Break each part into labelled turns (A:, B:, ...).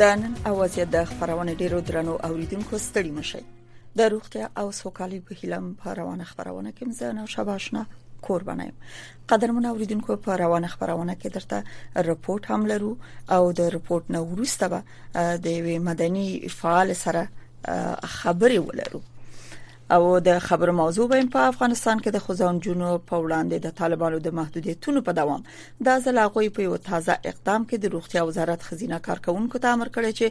A: د نن اواز د خبرونه ډیرو درنو اوریدونکو ستړي مشي د روغتیا او سوکالي په هیلم په روانه خبرونه کې مزه نو شباشنا کور بنایم قدرمن اوریدونکو په روانه خبرونه کې درته رپورت هم لرو او د رپورت نو ورسته به د مدني فعال سره خبرې ولرو او د خبرو موضوع به په افغانستان کې د خزانجونو په وړاندې د طالبانو د محدودیتونو په دوام د زلاغوي په یو تازه اقدام کې د روغتیا وزارت خزینه کارکونکو ته امر کړی چې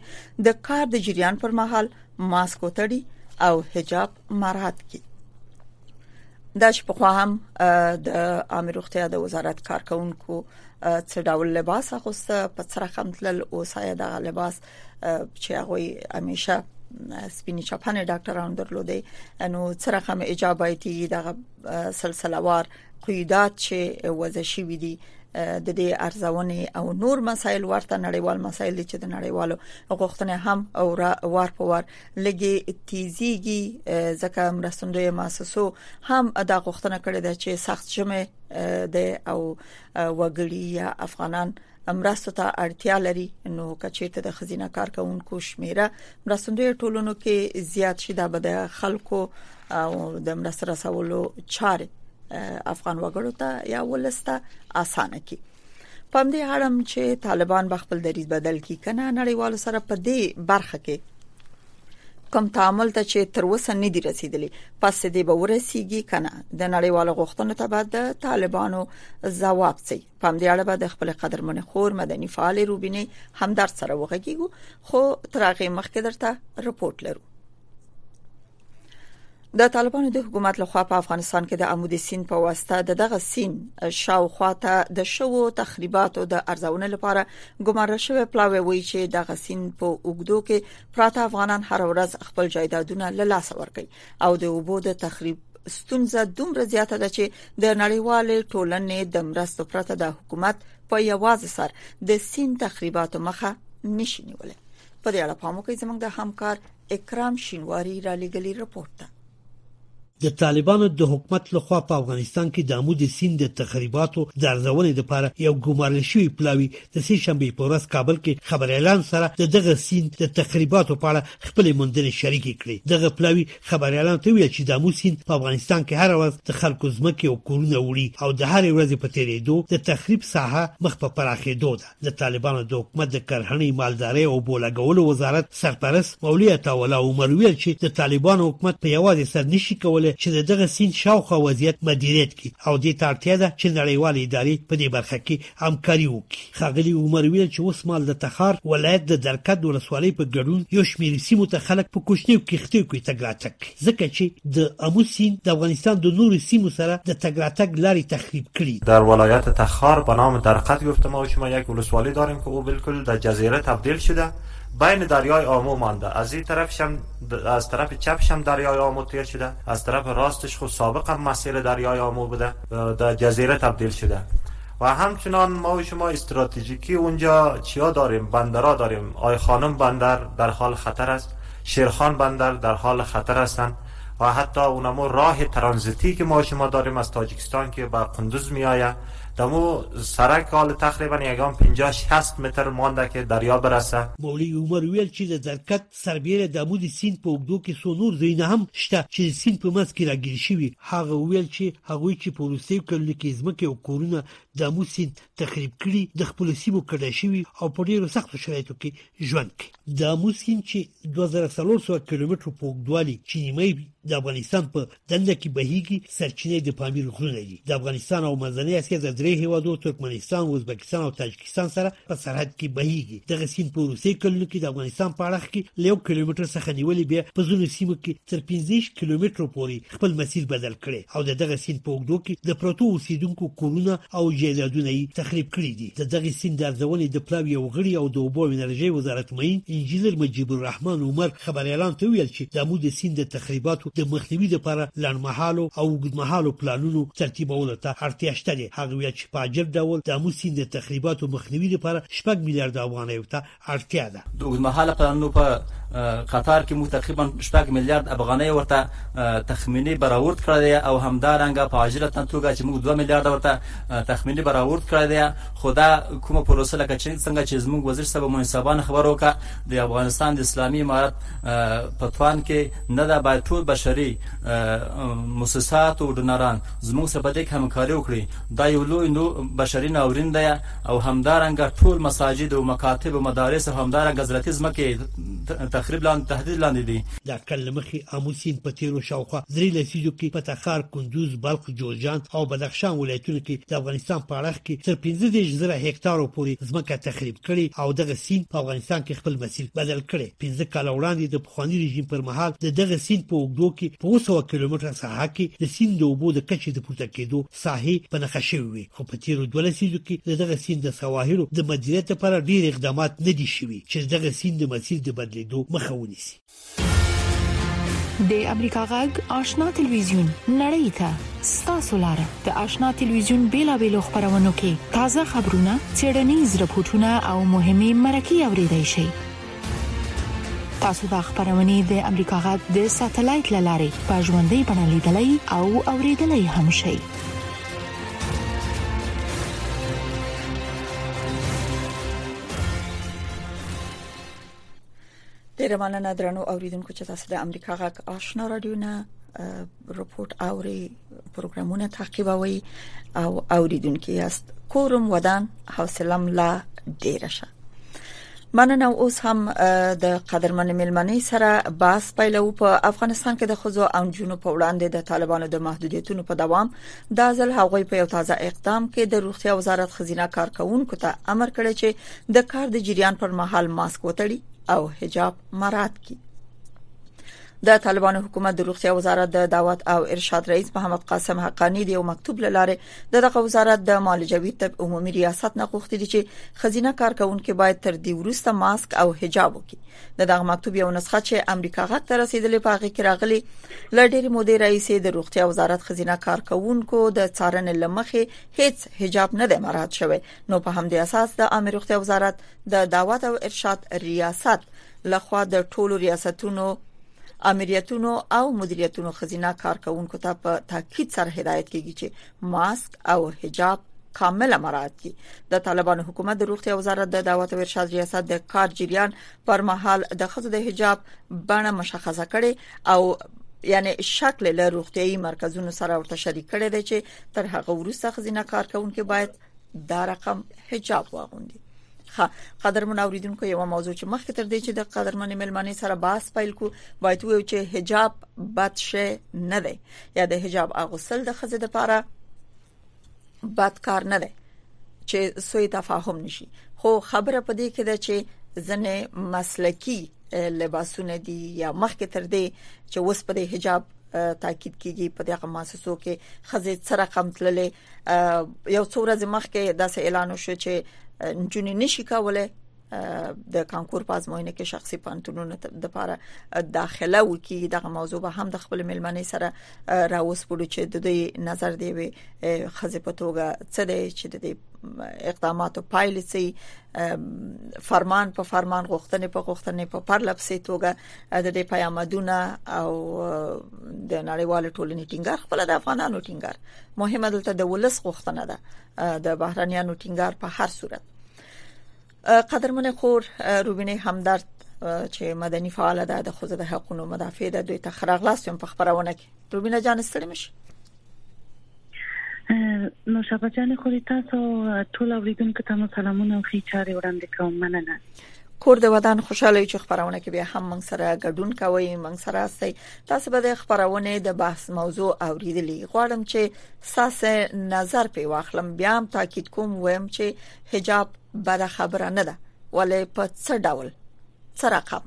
A: د کار د جریان پر مهال ماسک وتړي او حجاب مراعات کړي دا چې په خو هم د عامه روغتیا د وزارت کارکونکو څه ډول لباس اغوسته په څرخ هم تل اوسایه د لباس چې هغه همیشه سپینی چپنه ډاکټران درلودي نو څه رقم اجابایتي دغه سلسله وار قیودات چې وضع شي وي دي د دې ارزونې او نور مسایل ورته نړیوال مسایل چې د نړیوالو غوښتنې هم او وار په وار لګي تیزیږي ځکه مرستندوی مؤسسو هم دا غوښتنه کړې ده چې سخت جمع د او وګړي یا افغانان مرستو ته اړتیا لري نو کچېرته د خزینه کارکونکو شمیره مرستندوی ټولونو کې زیات شي دا به د خلکو او د مرستو رسولو چارې افغان وګړو ته یا ولسته اسانه کی پم دې اړم چې طالبان به خپل دریز بدل کی کنه نړیوالو سره په دې برخه کې کوم تعامل ته چې تر اوسه نه دی رسیدلی پس دې به ورسیږي کنه د نړیوالو غوښتنو ته به د طالبانو ځواب څه په همدې اړه به د خپل قدرمن خور مدني فعال روبینه همدار سره وغږیږو خو تر هغه مخکې درته رپورت لرو د طالبانو د حکومت لخوا په افغانستان کې د عمودي سین په واسطه د دغه سین شاوخوا ته د شوو تخریباتو د ارزونه لپاره ګمارل شوی پلاوی وایي چې دغه سین په اوګدو کې پراته افغانان هر ورځ خپل جایدادونه له لاسه ورکړي او د اوبو د تخریب ستونزه دومره زیاته ده چې د نړیوالې ټولنې د مرستو پرته د حکومت په یوازې سر د سین تخریباتو مخه نشي نیولای په دې اړه پام وکړئ زموږ د همکار اکرام شینواری را لګلی رپورت ده
B: د طالبانو د حکومت لخوا په افغانستان کې د عمود سیند د تخریباتو د ارزونې لپاره یو ګمارل شوی پلاوی د سې شنبه په ورځ کابل کې خبري اعلان سره د دغه سیند د تخریباتو په اړه خپلې موندنې شریکې کړې دغه پلاوي خبريالانو ته ویل چې د امو سیند په افغانستان کې هر ورځ د خلکو ځمکې او کورونه وړي او د هرې ورځې په تیریدو د تخریب ساحه مخ په پراخېدو ده د طالبانو د حکومت د کرهڼې مالدارۍ او بولګولو وزارت سرپرست مولوی عطاوالله عمر ویل چې د طالبانو حکومت په یوازې سر نشي کولای چې دغه سیند شاوخوا وضعیت مدیریت کړي او دې ته اړتیا ده چې نړیوال ادارې په دې برخه کې همکاري وکړي ښاغلي عمر ویل چې اوس مال د تخار ولایت د درکد ولسوالۍ په ګډون یو شمېر سیمو ته خلک په کوچنیو کښتیو کې تګ راتګ کوي ځکه چې د امو سیند د افغانستان د نورو سیمو سره د تګ راتګ لارې تخریب کړي
C: در ولایت تخار به نام درقد گفتم و شما یک ولسوالی داریم که او بالکل در جزیره تبدیل شده بین دریای آمو مانده از این طرفش هم از طرف چپش هم دریای آمو تیر شده از طرف راستش خو سابق هم مسیر دریای آمو بوده در جزیره تبدیل شده و همچنان ما و شما استراتژیکی اونجا چیا داریم بندرا داریم آی خانم بندر در حال خطر است شیرخان بندر در حال خطر هستند و حتی اونمو راه ترانزیتی که ما شما داریم از تاجیکستان که به قندوز می آید دمو سرک حال تقریبا یگان 50 60 متر مانده که دریا برسه
B: مولوی عمر ویل چې د درکت سربېره د امو د سیند په اوږدو کې څو نور ځایونه هم شته چې د سیند په منځ کې راګیر شوي. هغه وویل چې هغوی چې په وروستیو کلونو کې ځمکې او کورونه د امو سیند تخریب کړي د خپلو سیمو کډه شوي او په ډېرو سختو شرایطو کې ژوند کوي. د امو سیند چې 2400 کیلومترو په اوږدوالي چې نیمه یې د افغانستان په دنده کې بهیږي سرچینې د پامیر غرونه دي د افغانستان او منځنۍ اسیا د درې هیوادو ترکمنستان ازبکستان او تاجکستان سره په سرحد کې بهیږي دغه سیند په روسي کلونو کې د افغانستان په اړه کې له یو کیلومتر څخه نیولې بیا په ځینو سیمو کې تر 15 کیلومترو پورې خپل مسیر بدل کړي او د دغه سیند په اوږدو کې د پروتو اوسیدونکو کورونه او جایدادونه یې تخریب کړي دي د دغه سیند د ارزونې د پلاوي او غړي او د اوبو انرژي وزارت مین انجنیر مجيب الرحمن عمر خبریالانو ته ویل چې د امو د سیند د تخریباتو د مخنیوي لپاره لنډمهالو او اوږدمهالو پلانونو ترتیبولو ته اړتیا شته دي هغه ویل چې په عاجل ډول د امو سیند د تخریباتو مخنیوي لپاره شپږ میلیارډ افغانیو ته اړتیا ده
D: د اوږدمهاله پلانونو په قطار کې موږ تقریبا شپږ میلیارډ افغانۍ ورته تخمیني برآورد کړی دی او همدارنګه په عاجله توګه چې موږ 2 میلیارډ ورته تخمیني برآورد کړی دی خو دا کومه پروسه لکه چې څنګه چې زموږ وزیر صاحب مونږ سبا خبرو کا د افغانستان د اسلامي امارت په توان کې نه ده باید ټول بشري موسسات او ډونران زموږ سره په دې کې همکاري وکړي دا یو لوی نو بشري ناورین دی او همدارنګه ټول مساجد او مکاتب او مدارس او همدارنګه زرتي ځمکې تخریب لاندې تهدید لاندې دي
B: د اټکل لمخې آمو سیند په تیرو شاوخوا درې لسیزو کې په تخار، کندوز، بلخ، جوزجان او بدخشان ولایتونو کې د افغانستان په اړخ کې تر 15 زره هکتارو پورې ځمکه تخریب کړې او دغه سیند په افغانستان کې خپل مسیر بدل کړي 15 کال وړاندې د پخوانی رژیم پر مهال د دغه سیند په اوږدو کې په 100 کیلومتر ساحه کې د سیند د اوبو د کچې د پورته کېدو ساحې په نښه شوې وي خو په تیرو دوه لسیزو کې د دغه سیند د سواحلو د مدیریت لپاره ډیر اقدامات نه دي شوي چې د دغه سیند د مسیر د بدلیدو مخه ونیسي
E: د امریکا غږ آشنا ټلویزیون نړۍ ته ستاسو لاره د آشنا ټلویزیون بیلابیلو خبرونو کې تازه خبرونه چیرنیز رپورټونه او مهمه مرکه اوريدي شئ تاسو د خبرونه د امریکا غږ د ساتلایت لاري په ژوندۍ بڼه لیدلای او اوریدلای هم شئ
A: ډیره مننه درنو اوریدونکو چې تاسو د امریکا غږ آشنا رادیو نه رپورت اوري پروګرامونه تعقیبوي او اوریدونکو یاست کورم ودان حوصلم لا ډیر شه مننه اوس هم د قدرمن ملمنې سره بحث پیلو په افغانستان کې د خزو او جنو په وړاندې د طالبانو د محدودیتونو په دوام د ځل هغوی په یو تازه اقدام کې د روغتیا وزارت خزینه کارکونکو ته امر کړی چې د کار د جریان پر مهال ماسک وتړي او حجاب مراعات کړي د طالبانو حکومت د روغتیا وزارت د دعوت او ارشاد رئیس محمد قاسم حقانی دی او مکتوب لاله د دغه وزارت د معالجوي طب عمومي ریاست نه غوښتي دي چې خزینه کارکونکو باید تر دې وروسته ماسک او حجاب وکړي د دغه مکتوب یو نسخه چې امریکا غږ ته رسیدلې په هغه کې راغلي ل ډېری مودې رئیس د روغتیا وزارت خزینه کارکونکو د څارنې لمخې هیڅ حجاب نه دی مراعات شوی نو په همدې اساس د امریکا روغتیا وزارت د دعوت او ارشاد ریاست لخوا د ټولو ریاستونو امریتونو او مدیریتونو خزینه کارکونکو ته په تاکید سره هدایت کیږي چې ماسک او حجاب کامل مراعات کړي د طالبانو حکومت د روغتي وزارت د دعوت او ارشاد ریاست د کار جریان پر مهال د خزو د حجاب بڼه مشخصه کړي او یعنی شکل له روغتيایي مرکزونو سره ورته شریک کړي دي چې تر هغه وروسته خزینه کارکونکو باید دا رقم حجاب واغوندي ها قدرمن اوریدونکو یو موضوع چې مخکې تر دې چې د قدرمن ملمنې سره باس پیل کو باید ویو چې حجاب بد شي نه دی یا د حجاب اغوسل د خزې لپاره بد کار نه دی چې سوی تفاهم نشي خو خبره پدې کې ده چې ځنې مسلکی لباسونه دي یا مخکې تر دې چې اوس په حجاب تاکید کیږي په دغه مؤسسو کې خزه سره کم تللې یو څو ورځې مخکې داسې اعلان وشو چې جنې نشي کولای د کانکور په ازموینه کې شخصي پانتونونو د لپاره داخله وکي دغه موضوع به هم د خپل ملمنې سره راوسپړو چې د دوی نظر دی وي خزه په توګه څه دی چې د اقداماتو پایلې سي فرمان په فرمان غوښتنې په غوښتنې په پرلپسې توګه د دې پیامدونه او د نړیوال ټولنې ټینګار خپل د افغانانو ټینګار مهمه دلته د ولس غوښتنه ده د بهرنیانو ټینګار په هر صورت قدرمن خور روبینه همدرد چې مدني فعال ده د خوځې د حقوقو مدافع ده دوی ته خراغلاس هم په خبرونه کې روبینه جان ستړي مشه
F: نو شابه جان خو تاسو ټول اوریدونکو ته مو سلامونه او ښه چاري وړاندې کوم مننه
A: کور د ودان خوشاله چې خبرونه کې بیا هم موږ سره ګډون کوي موږ سره استي تاسو به د خبرونه د بحث موضوع اوریدلی غواړم چې ساسه نظر په واخلم بیا هم تاکید کوم ویم چې حجاب بد خبره نه ده ولې په څه ډول څه رقم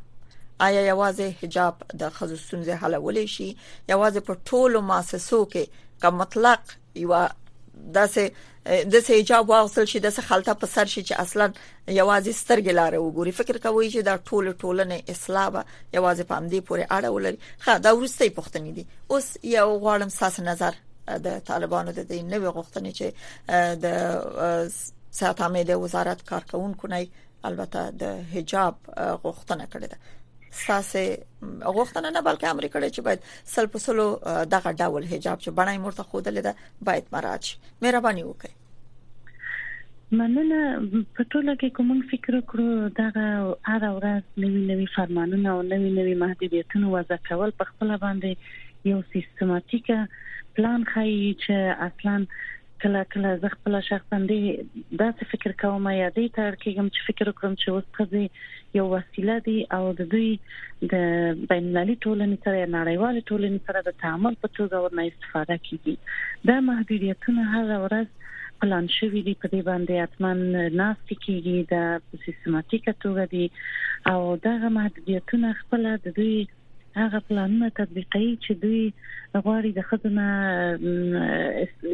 A: آیا یوازې حجاب د خزو ستونزې حلول شي یوازې په ټولو مؤسسو کې که مطلق یو داسې د سې حجاب واغسل شي د سې خلطه په سر شي چې اصلا یوازې سترګې لاره وګوري فکر کوي چې دا ټول ټولنه اصلاح به یوازې په همدې پورې اړه ولري خا دا ورسته پښتنې دي اوس یو غواړم ساس نظر د طالبانو د دې نوې غوښتنې چې د صحت عامه د وزارت کارکونکو نه البته د حجاب غوښتنه کړې ده ساسه غوښتنه نه بلکې امر کړی چې باید سل په سلو دغه ډول حجاب چې بڼای مرته خودلې ده باید مراج مهرباني وکړي
F: مننه په ټوله کې کوم فکر کړو دا هر ورځ نوي نوي فرمانونه او نوي نوي محدودیتونه وضع کول په خپل باندې یو سیستماتیکه پلان خایي چې اصلا کله کله زه خپل شخصا دې داسې فکر کوم یا دې ته اړ کېږم چې فکر وکړم چې اوس خزي یو وسیله دي او د دوی د بین المللي ټولنې سره یا نړیوال ټولنې سره د تعامل په توګه ورنه استفاده کیږي دا محدودیتونه هر ورځ پلان شوې دي په دې باندې اتمن ناس کیږي د سیستماتیکه توګه دي او دغه محدودیتونه خپل د دوی هغه پلانونه تطبیقوي چې دوی غواړي د خځو نه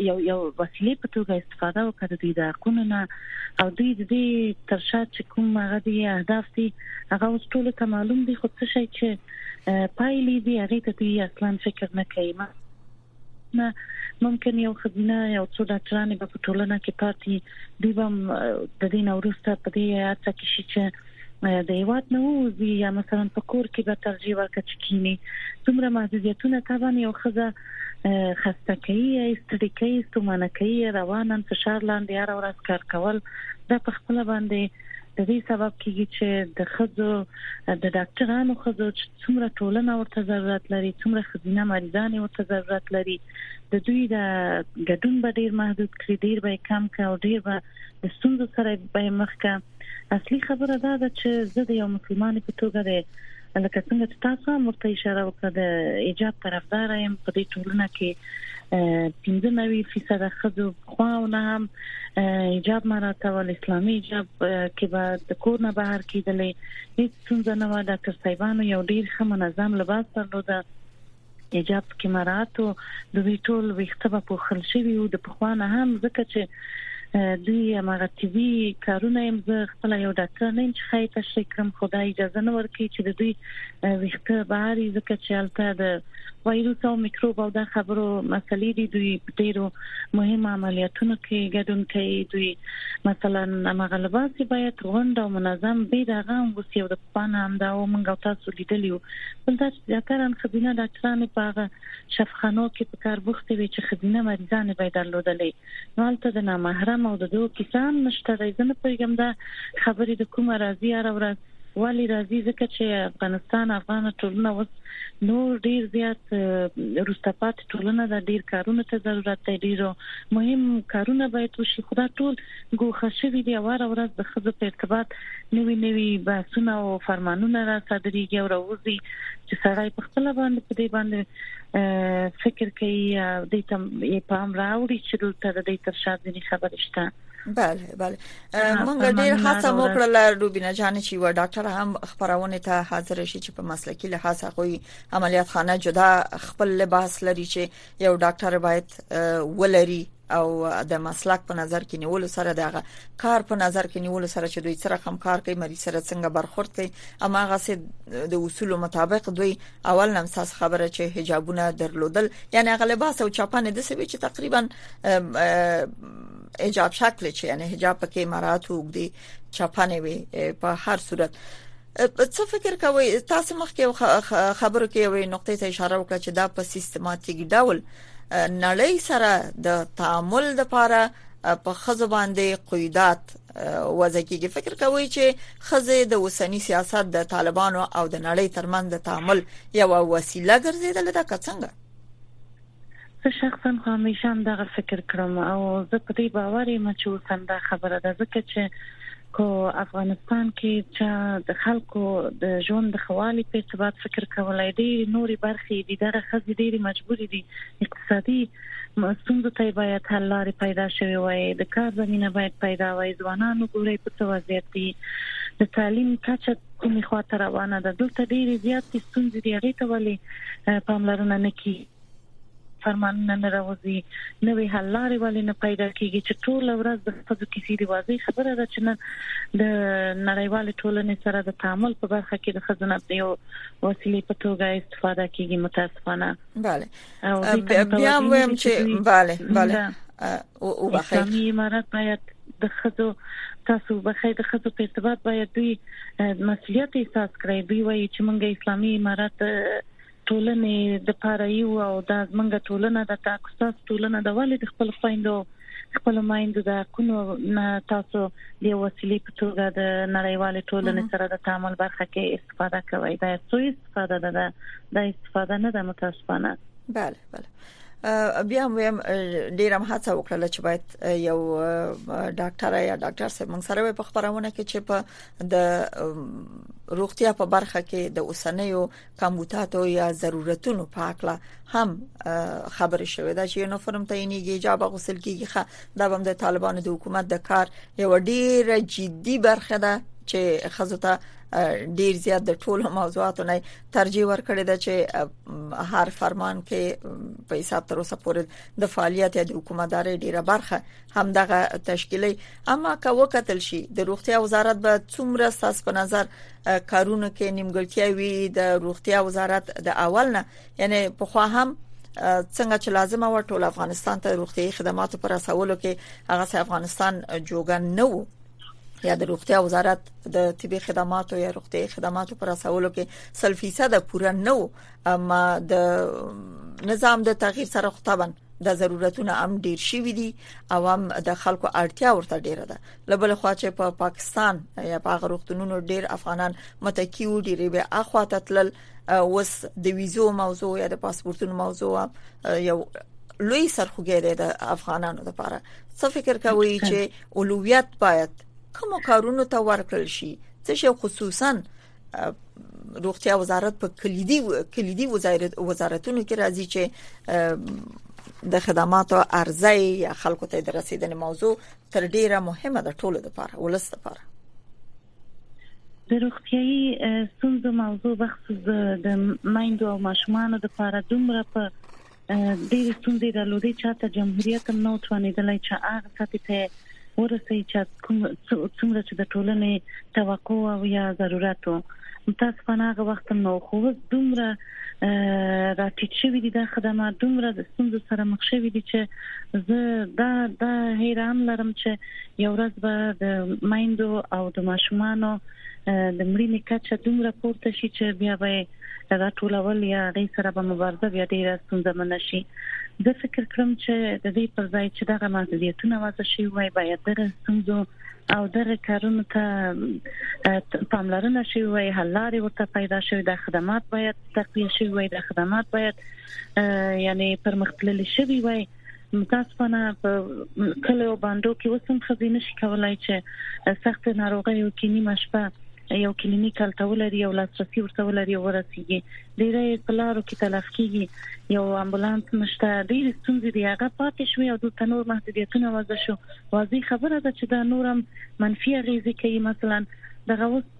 F: یو یو وسیله په توګه استفاده وکړي دوی د حقونو نه او دوی د دې تر شا چې کوم هغه دي اهداف دي هغه اوس ټول ته معلوم دي خو څه شي چې پایلې دي هغه ته دوی اصلا فکر نه کوي نه ممکن یو خزینه یو څو ډاکټران به په ټولنه کې پاتې دی به د دین اورسته په دې اړه کې شي چې د هیواد نه وځي یا مثلا په کور کې به ترجیح ورکړي چې کینی څومره محدودیتونه طبعا یو خزه خسته کوي ستړي کوي ستومانه کوي روانن فشار لاندې هر ورځ کار کول دا په خپل باندې د دې سبب کیږي چې د خځو د ډاکټرانو خځو چې څومره ټولنه ورته ضرورت لري څومره خزینه مریضان ورته ضرورت لري د دوی د ګډون به ډیر محدود کړي ډیر به کم کړي او ډیر به د ستونزو سره به مخ کړي اصلي خبره دا ده چې زه د یو مسلمان په توګه ده لکه څنګه چې تاسو هم ورته اشاره وکړه د ایجاب طرفدار یم په دې ټولنه کې 95% خځو خوا او نه هم حجاب مراتول اسلامي حجاب کې به د کور نه بهر کېدلې هیڅ څنګه نه و ډاکټر صاحبانو یو ډیر ښه منظم لباس درلود حجاب کې مرات او د وی ټول ویخته په پوښل شوی او د پخوانه هم ځکه چې دوی هغه طبي کارونه هم زه خپل یو ډاکټر نه چې خای تشریح کړم خدای اجازه نه ورکړي چې د دوی ویخته بهر ځکه چې البته د وایروس او میکروب او د خبرو مسلې دي دوی ډیرو مهمه عملیاتونو کې ګډون کوي دوی مثلا مغلبه چې باید غونډه او منظم به دغه وسی او د پانه هم دا او موږ تاسو لیدلیو بل دا چې ډاکټران خبینه ډاکټران په هغه شفخانو کې په کار بوخت وي چې خبینه مریضان به درلودلې نو هلته د نامحرم او د دوه کسان نشته د ځنه پیغام دا خبرې د کومه راځي هر ورځ ولې راځي ځکه چې افغانستان افغان ټولنه اوس نور ډیر زیات روسته پات ټولنه د ډیر کارونو ته ضرورت دی ډیرو مهم کارونه باید وشي خدا ټول ګوښه شوی دی واره ورځ د خزو په ارتباط نوی نوی بحثونه او فرمانونه را صادریږي او راوځي چې سړی په خپل باندې په دې باندې فکر کوي د تم یې پام راوړي چې دلته د دې تر شا ځینې خبرې شته
A: بله بله مونږ ډیر هڅه مو کړل روبینا جان چې و ډاکټر هم خبرونه ته حاضر شي چې په مسلکي لحاظ هغه عملیات خانه جدا خپل لباس لري چې یو ډاکټر باید ولري او د مسلک په نظر کې نیول سره دغه کار په نظر کې نیول سره چې دوی سره هم کار کوي مریض سره څنګه برخورد کوي اما هغه سه د اصول مطابق دوی اول نم ساس خبره چې حجابونه درلودل یعنی هغه لباس او چاپانه د سوي چې تقریبا حجاب شکل چې یعنی حجاب پکې مرات وګدي چپنه وي په هر صورت څه فکر کوئ تاسو مخکې خبرو کې یوې نقطې ته اشاره وکړه چې دا په سیستماتیک ډول نړۍ سره د تعامل لپاره په خزو باندې قیدات وضع کیږي فکر کوي چې خزه د اوسنی سیاست د طالبانو او د نړۍ ترمن د تعامل یو وسیله ګرځیدل ده که څنګه
F: زه شخصا خو همیشه همدغه فکر کړم او زه په دې باور یم چې اوس همدا خبره ده ځکه چې کو افغانستان کې چې د خلکو د ژوند د خوالي په ثبات فکر کولای دی نوري برخې دي دغه خزې ډېری مجبور دي اقتصادي ستونزو ته باید حل لارې پیدا شوي وای د کار زمينه باید پیدا وای ځوانانو ګوري په څه وضعیت دي د تعلیم کچه کومې خوا ته روانه ده دلته ډېری زیاتې ستونزې دی هغه ته ولې پاملرنه نه کی فرمانونه نه راوځي نوې حل لارې ولې نه پیدا کیږي چې ټول ورځ د خپل کیسې دی واضح خبره ده چې نن د نړیوال ټولنې سره د تعامل په برخه کې د خزانه دی وسیلې په توګه استفاده کیږي متاسفانه
A: بله بیا ویم چې بله بله
F: او بخیر اسلامي امارات باید د خزو تاسو بخیر د خزو په ارتباط باید دوی مسولیت احساس کړئ دوی وایي چې موږ اسلامي امارات ټولنې د پاره یو او دا زمونږ ټولنه د تاکساس ټولنه د والد خپل خويندو خپل مایند د حقونو نه تاسو د وسیلې په توګه د نړیوال ټولنې سره د تعامل برخه کې استفاده کوي دا سویس استفاده ده دا استفاده نه ده متاسفانه
A: بله بله بیا هم ویم ډیرم هڅه وکړل چې باید یو ډاکټر یا ډاکټر سره موږ سره په خبرونه کې چې په د روغتیا په برخه کې د اوسنیو کمبوتاتو یا ضرورتونو په اړه هم خبرې شوې ده چې یونیفورم ته یې جواب غوسل کیږي دا هم د طالبانو د حکومت د کار یو ډیره جدي برخه ده چې خزو ته ډیر زیات د ټولو موضوعاتو نه ترجیح ورکړی دا چې هر فرمان کې په حساب تر اوسه پورې د فعالیت یا د حکومتداري ډیره برخه هم دغه تشکیلي اما که وکتل شي د روغتیا وزارت به څومره ساس په نظر کارونه کې نیمګړتیا وي د روغتیا وزارت د اول نه یعنی په خو هم څنګه چې لازمه و ټول افغانستان ته روغتيي خدماتو پر رسولو کې هغه افغانستان جوګن نه وو یا د روغتیا وزارت د طبي خدماتو یا روغتي خدماتو پر اسولو کې سل فیصد پوره نه و اما د نظام د تغییر سره خطابن د ضرورتونو هم ډیر شوی دي او هم د خلکو اړتیا ورته ډیره ده لبل خو چې په پا پاکستان یا په غروختونونو ډیر افغانان متکی و ډیری به اخوا تتل وس د ویزو موضوع یا د پاسپورتونو موضوع یو لوی سرخوږی دی د افغانانو لپاره څه فکر کوي چې اولویت باید کوم کارونو ته ورکړل شي چې خصوصا روغتیا وزارت په کلیدي کلیدي وزارتونو کې راځي چې د خدماتو ارزه یا خلکو ته د رسیدنې موضوع تر ډیره مهمه ده ټولو لپاره ولست لپاره
F: د روغتيایي ستونزو موضوع بخصوص د مایندو او ماشومانو لپاره دومره په ډېرې ستونزې یې درلودې چې حتی جمهوریت هم نه و توانېدلی چې هغه سطحې ته ورسوي چې څومره چې د ټولنې توقع او یا ضرورت و متاسفانه هغه وخت هم نه و خو اوس دومره راټیټ شوي دي دا خدمات دومره د ستونزو سره مخ شوي دي چې زه دا د هیرام لرم چې یو ورځ به د مایندو او د ماشومانو د مړینې کچه دومره پورته شي چې بیا به د راټولول یا غي سره به مبارزه بیا ډیره ستونزه منه شي زه فکر کوم چې د دې پر ځای چې دغه محدودیتونه وضع شي وای باید د ستونزو او دغه کارونو ته پاملرنه شي وای حل لارې ورته پیدا شي د خدمات باید تقویه شي وای د خدمات باید یعنی پرمختللي شي وای متاسفانه په کله او باندو کې وسم خزي نشي کولای چې سخت ناروغي او کې نیمه شپه یو کلینیک هلته ولري او لاسرسي ورته ولري او ورسیږي ډیره په لارو کې تلف کیږي یو امبولانس نشته ډیر ستونزې دی هغه پاتې شوې او دلته نور محدودیتونه وضع شو واضح خبره ده چې دا نورم منفي اغیزې کوي مثلا دغه اوس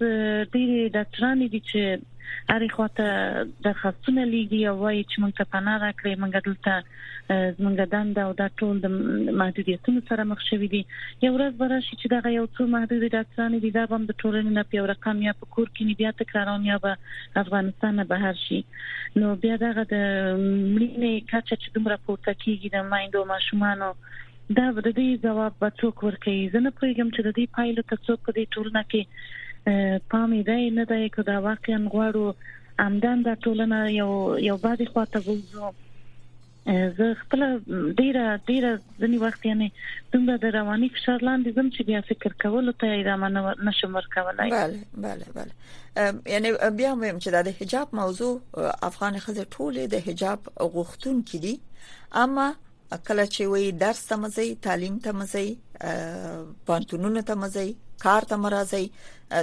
F: ډیر ډاکټران دي چې هرې خواته درخواستونه لیږي او وایي چې موږ ته پناه راکړي موږ دلته زمونږ دنده او دا ټول د محدودیتونو سره مخ شوې دي یو ورځ به راشي چې دا یو څو محدود ډاکټرانو دي دا هم د ټولنې نه پیو رقم یا په کور کې بیا تکرارون یا به افغانستان نه بهر شي نو بیا دا د مړینې کچه چې دومره پورته کیږي د مایندو ماشومانو دا د دې جواب به څوک ورکړي زه نه پوهیږم چې د دې پایلو ته څوک په دې ټولنه کې پام یې دی نه دی کدا واقعا غواړو همدان دا ټولنه یو یو بادي خواته بوزو زه خپل ډیره ډیره ځنی وخت یعنی څنګه د رواني فشار لاندې زم چې بیا فکر کولو ته ادامه نشم ورکولای
A: بله بله بله یعنی بیا هم چې د حجاب موضوع افغان خزه ټوله د حجاب غوښتون کړي اما کله چې وي درس ته مزي تعلیم ته مزي پانتونونو ته مزي کار ته مرزي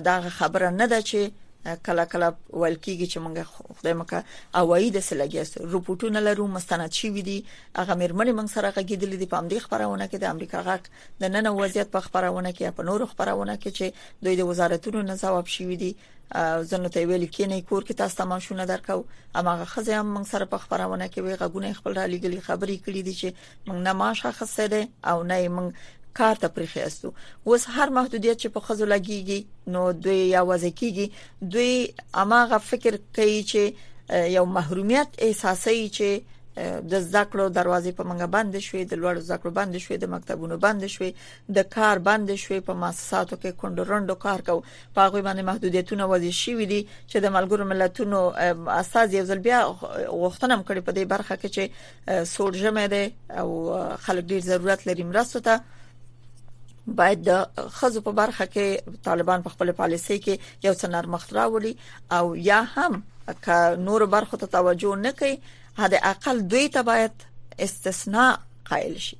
A: دا خبره نه ده چې کله کله ویل کیږي چې موږ خدای مکه اوایي د سلګیس رپورټونه لرو مستند شي وي دي هغه مېرمنې موږ سره غږیدل دي په همدې خبرونه کې د امریکا غاک د نن وضعیت په خبرونه کې په نورو خبرونه کې چې دوی د وزارتونو نه جواب شي وي دي زنه ته ویل کینې کور کې تاسو تمام شونه درکاو اماغه خزه هم موږ سره په خبرونه کې وی غوونه خپل را لګلی خبرې کړې دي چې موږ نه معاش اخسته دي او نه موږ کار ته پرخي استو اوس هر محدودیت چې په خزو لګيږي نو دوی یا وځکیږي دوی اماغه فکر کوي چې یو محرومیت احساسي چې د زده کړو دروازې په منګه بند شوې د لوړ زده کړو بند شوې د مکتبونو بند شوې د کار بند شوې په مؤسساتو کې کندرندو کار کو په هغه باندې محدودیتونه وضع شوې دي چې د ملګرو ملتونو استاد یو ځل بیا غوښتنه کړې په دې برخه کې چې سوړ ژمه ده او خلک ډیر ضرورت لري مرستو ته باید د خزو په برخه کې طالبان په خپل پالیسي کې یو څه نرمښت راوړي او یا هم که نور برخو ته توجه نه کوي حد اقل دوی ته باید استثناء قائل شي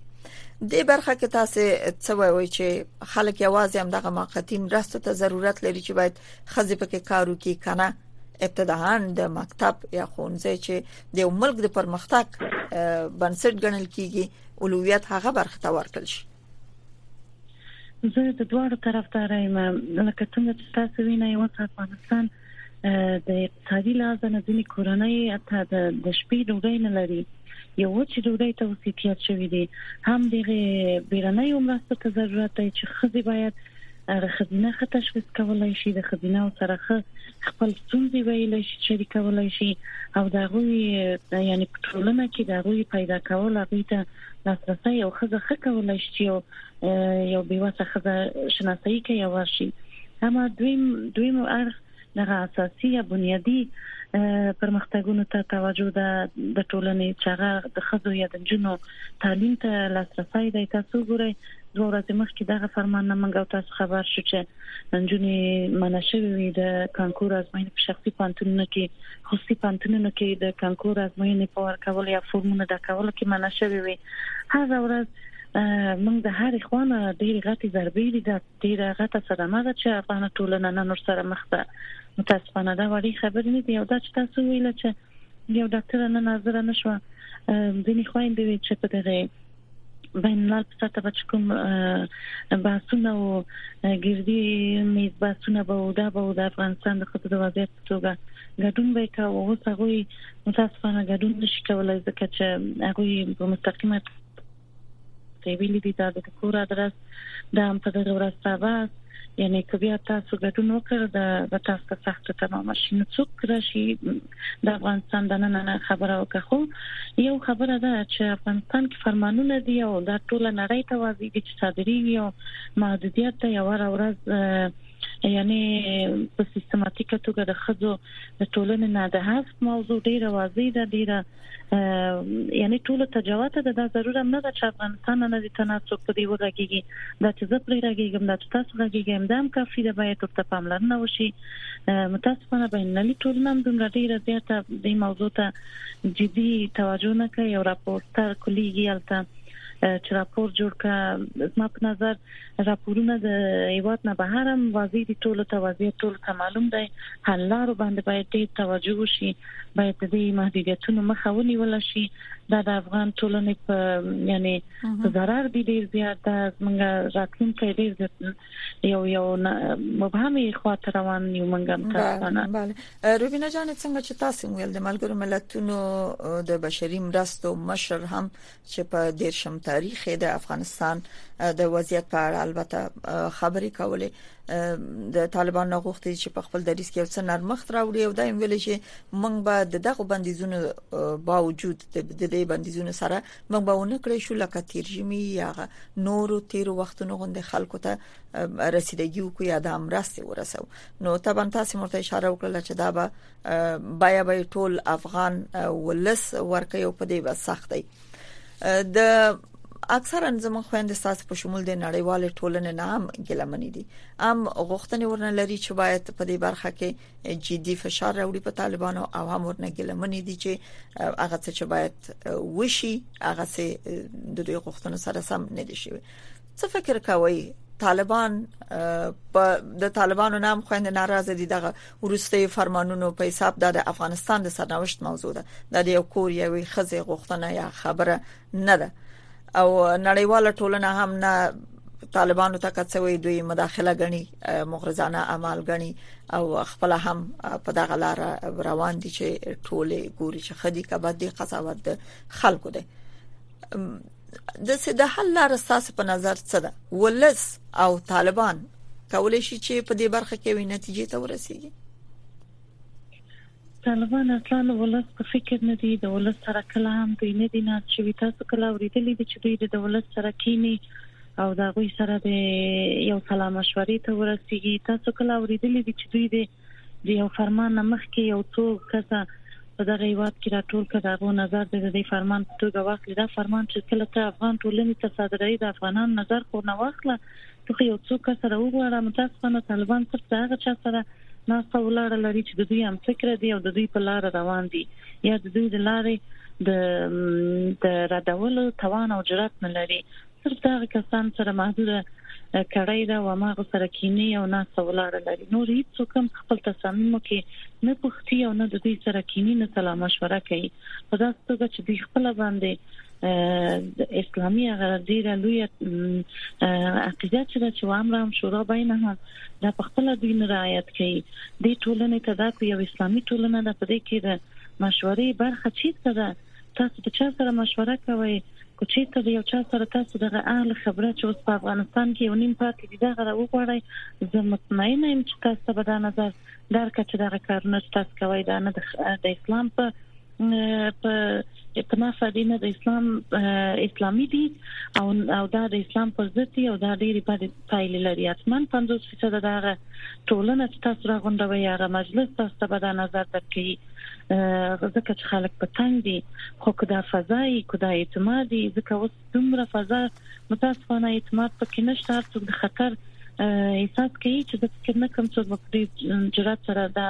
A: دې برخه کې تاسو څه وایي چې خلک یوازې هم دغه ماقتین رسته ته ضرورت لري چې باید خزې پکې کار وکړي کنه ابتداءا د مکتب یا خونځه چې د ملک د پرمختګ بنسټ ګڼل کیږي اولویت هغه برخه ته ورکړل شي
F: زه د دواړو طرفدار یم لکه څنګه چې تاسو وینئ اوس افغانستان د اقتصادي لحاظ نه ځینې کورنۍ حتی د شپې ډوډۍ نه لري یو وچ ډوډۍ ته اوس احتیاج شوی دی هم د بیرنۍ مرستو ته ضرورت دی چې خزي باید د خزینه ښه تشخیص کولای شي د خزینه سره خپل ستونزې ویلای شي شریکولای شي او د غوي یعنی په ټولنه کې د غوي پیدا کول هغه ته لاسرسي یو خزه خه کولای شي او یو بیوسه خزه شناسي کوي او شي اما دویم دویم ارخ دغه اساسي یا بنیادی پرمختګونو ته توجه ده د ټولنې چاغه د خزو یا د جنو تعلیم ته لاسرسي دی تاسو ګورئ دوه ورځې مخکې دغه فرمان نه منګو تاسو خبر شو چې نجونې منشوي د کانکور ازموینې په شخصي پانتونونو کې خصوصي پانتونونو کې د کانکور ازموینې په ورکولو یا فورمونو ډکولو کې منع شوې وي هر ورځ موږ د هر خوانه ډېر غټي ضربې دي د ډېر غټه صدمه ده چې افغان ټولنه نن سره مخ ده متاسفانه دا وړي خبر نه دی او دا چې تاسو ویل چې یو ډاکټر نن حاضر نه شو ځینې خويندې چې په دغه بین الملل په سطح باندې کوم باسونه او ګردي میز باسونه به ودا به د افغانستان د خطر د وضعیت په توګه ګډون به کاوه او اوس هغه متاسفانه ګډون نشي کولای ځکه چې هغه په مستقیمه ته ویلي دي دا د کور ادرس دا هم په دغه ورځ سبا یعنی که بیا تاسو ګډون وکړ دا به تاسو ته سخت تمام شي نو څوک راشي د افغانستان د نن نه خبره وکړه خو یو خبره ده چې افغانستان کې فرمانونه دی او دا ټول نړۍ ته واځي چې صادري وي او محدودیت ته یو ورځ یعنی په سیستماتیکه توګه د خځو د ټولنې نه د حذف موضوع ډیره واضح ده ډیره یعنی ټول تجاوت ده دا ضرور نه ده چې افغانستان نه د تناسب په دی وګړي دا چې زه پرې راګیږم دا چې تاسو راګیږم دا هم کافي ده باید ته پاملرنه وشي متاسفانه بینالمللي ټولنه هم دومره ډیره زیاته د موضوع ته جدي توجه نه کوي او راپورته کلیږي البته چې راپور جوړ کا زما په نظر راپورونه د ایوات نه بهر هم واضح دي ټول ته واضح ټول ته معلوم دی حل لارو باندې باید ډیر توجه وشي باید د محدودیتونو مخه ونیول شي دا د افغان ټولنې په یعنی ضرر دي ډیر زیات زمونږ راتلونکي ډیر یو یو مبهمي خواته روان یو منګم
A: تاسو نه بله روبینا جان څنګه چې تاسو ویل د ملګرو ملتونو د بشري مرستو مشر هم چې په دیرشم تاریخ د افغانستان د وضعیت په اړه البته خبرې کولې د طالبان نه غوښتي چې په خپل دریس کې یو څه نرمښت راوړي او دا هم ویل چې موږ به د دغه بندیزونو باوجود د دې بندیزونو سره موږ به ونه کړی شو لکه تیر جمی یا نورو تیر وختونو غوندې خلکو ته رسیدګي وکړو یا د امرستي ورسو نو طبعا تاسو مرته اشاره وکړه چې دا به بیا به ټول افغان ولس ورکه یو په دې به سخت دی د اکثرا زموږ خويند تاسو په شمول د نړیوال ټولنې نه هم ګلمنې دي ام غوښتنې ورنه لري چې باید په دې برخه کې جدي فشار راوړي په طالبانو او هم ورنه ګلمنې دي چې هغه څه چې باید وشي هغه څه د دوی غوښتنو سره سم نه دي شوی څه فکر کوي طالبان په د طالبانو نام خويند ناراضه دي دغه ورستي فرمانونو په حساب د افغانستان د سرنوشت موضوع ده د یو کور یوې خزه غوښتنه یا خبره نه ده او نړیواله ټولنه هم نه طالبانو ته کڅوي دوی مداخله غني مغرضانه اعمال غني او خپل هم په دغه لار روان دي چې ټوله ګوري چې خدي کبه دي قضاوت د خلکو ده د سید حل لار اساس په نظر څه ده ولس او طالبان کولای شي چې په دې برخه کې وي نتیجې ته ورسیږي
F: طالبان اصلا د ولس په فکر نه دي د ولس سره کله هم دوی نه دي ناست شوي تاسو کله اورېدلي دي چې دوی د ولس سره کینی او دا غوي سره د یو سلا مشورې ته ورسیږي تاسو کله اورېدلي دي چې دوی د یو فرمان مخ کې یو څو کسه په دغه هیواد کې راټول کړه دغه نظر د دې فرمان په توګه واخلي دا فرمان چې کله ته افغان ټولنې ته صادرې د افغانان نظر خو نه واخله څخه یو څو کسه راوغواړه متاسفانه طالبان صرف د هغه چا سره ناسته ولاړه لري چې د دوی هم فکر دی او د دوی په لار روان دي یا د دوی د لارې د د ردولو توان او جرأت نه لري صرف دا کسان سره محدود کړی دا و ما سره کینی او نه سولار لري نو هیڅ کوم خپل تصمیم کې نه پختی او نه د دې سره کینی نه سلام مشوره کوي په داسې توګه چې د خپل باندې اسلامي هغه ډیره لوی عقیده چې د چوامر هم شورا بینه دا په خپل دین رعایت کوي د ټولنې ته دا یو اسلامي ټولنه ده په دې کې د مشورې برخه چیرته ده تاسو د چا سره مشوره کوئ کو چې ته یو چا سره تاسو دغه اهل خبره چې اوس په افغانستان کې یو نیم پاتې دي دغه راوغواړي زه مطمئنه یم چې تاسو به دا نظر درکړئ چې دغه کارونه تاسو کوي دا نه د اسلام په په اعتماد ساده نه د اسلام اسلامي دي او او دا د اسلام پر ضد دي او دا ډېری په پایلې لري اتمن 50% دا غ ټولنه چې تاسو راغونډوي هغه مجلس تاسو ته به دا نظر درکړي ځکه چې خلک په تنګ دي خو کدا فضای کدا اعتماد دي ځکه اوس دومره فضا متاسفانه اعتماد پکې نشته هر څوک د خطر احساس کوي چې د فکر نه کم څوک په جرأت سره دا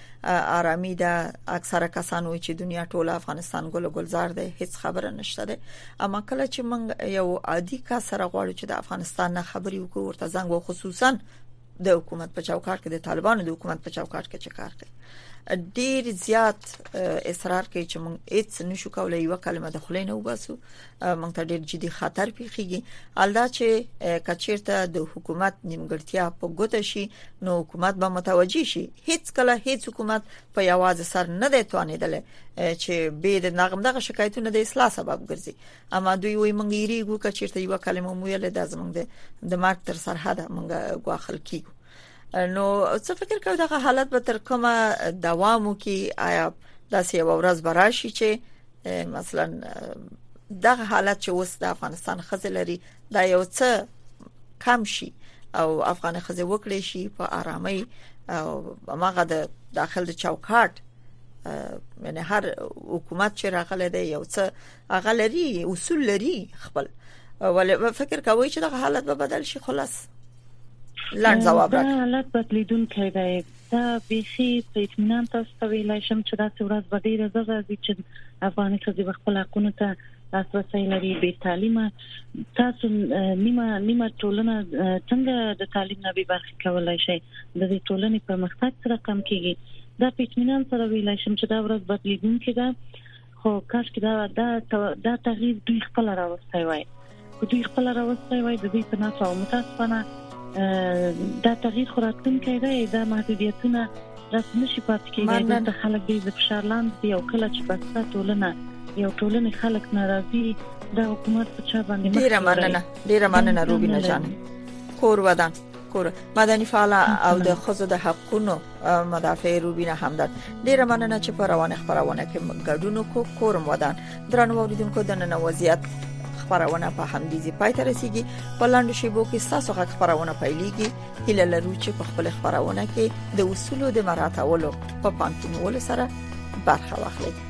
A: آرامي ده اکثره کسان وایي چې دنیا ټول افغانستان ګل ګلزار دی هیڅ خبره نشته ده اما کله چې موږ یو عادي کا سره غواړو چې د افغانستان نه خبرې وکړو ورته زنګ او خصوصا د حکومت په چوکاټ کې د طالبانو د حکومت په چوکاټ کې چې کار کوي ډیر زیات اصرار کوي چې موږ هیڅ نشو کولای یو کلمه د خلینو وباسو مونږ ته ډیر جدي خطر پیخیږي الدا چې کچیرته د حکومت نیمګړتیا په ګوته شي نو حکومت به متوجي شي هیڅ کله هیڅ حکومت په یواز سر نه دی توانیدل چې به د نغم دغه شکایتونه د اصلاح سبب ګرځي اما دوی وي مونږ یې ریګو کچیرته یو کلمه مو یې له دازمنګ د مارک تر سرحده مونږ غواخل کیږو نو څه فکر کوي دغه حالت به تر کومه دوام وکي آیا داسې یو ورځ براشي چې مثلا دغه حالت چې اوس د افغانستان خزه لري دا یو څه کم شي او افغان خزه وکړي شي په آرامي او ماغه د داخل د چوکاټ یعنی هر حکومت چې راغله دی یو څه هغه لري اصول لري خپل ولې فکر کوي چې دا حالت به بدل شي خلاص لاند جواب
F: راکړي حالت بدلیدون کې دی دا بيخي په اطمینان تاسو ته ویلای شم چې دا څورز به ډیره زړه راځي چې افغاني ښځې به خپل حقوقو ته لاسرسي لري به تعلیم تاسو نیمه نیمه ټولنه څنګه د تعلیم نه به برخه کولای شي د دې ټولنې پرمختګ سره کم کیږي دا په اطمینان سره ویلای شم چې دا ورځ بدلیدونکې ده خو کاش کې دا دا دا تغییر دوی خپل راوستي وای خو دوی خپل راوستي وای د دې په ناس او متاسفانه دا تغییر خو راتلونکی دی دا محدودیتونه راس نشي پاتې کېږي د خلک د فشار لاندې یو کله چې بسته ټولنه یو ټولنې خلک ناراضي د حکومت په چا باندې
A: ډیره مننه ډیره مننه روبینه جان کور ودان کور مدني فعال او د خزو د حقونو مدافع روبینا همدان ډیره مننه چې په روانه خبرونه کې ګډون وکړو کورم ودان درنو اوریدونکو د نن وضعیت خبرونه په همدې ځای پای ته رسیدي په لاندې شیبو کې تاسو غږ خبرونه پیلېږي هله لرو چې په خپل خبرونه کې د اصولو د مراعاتولو په پام کې نیولو سره برخه واخلئ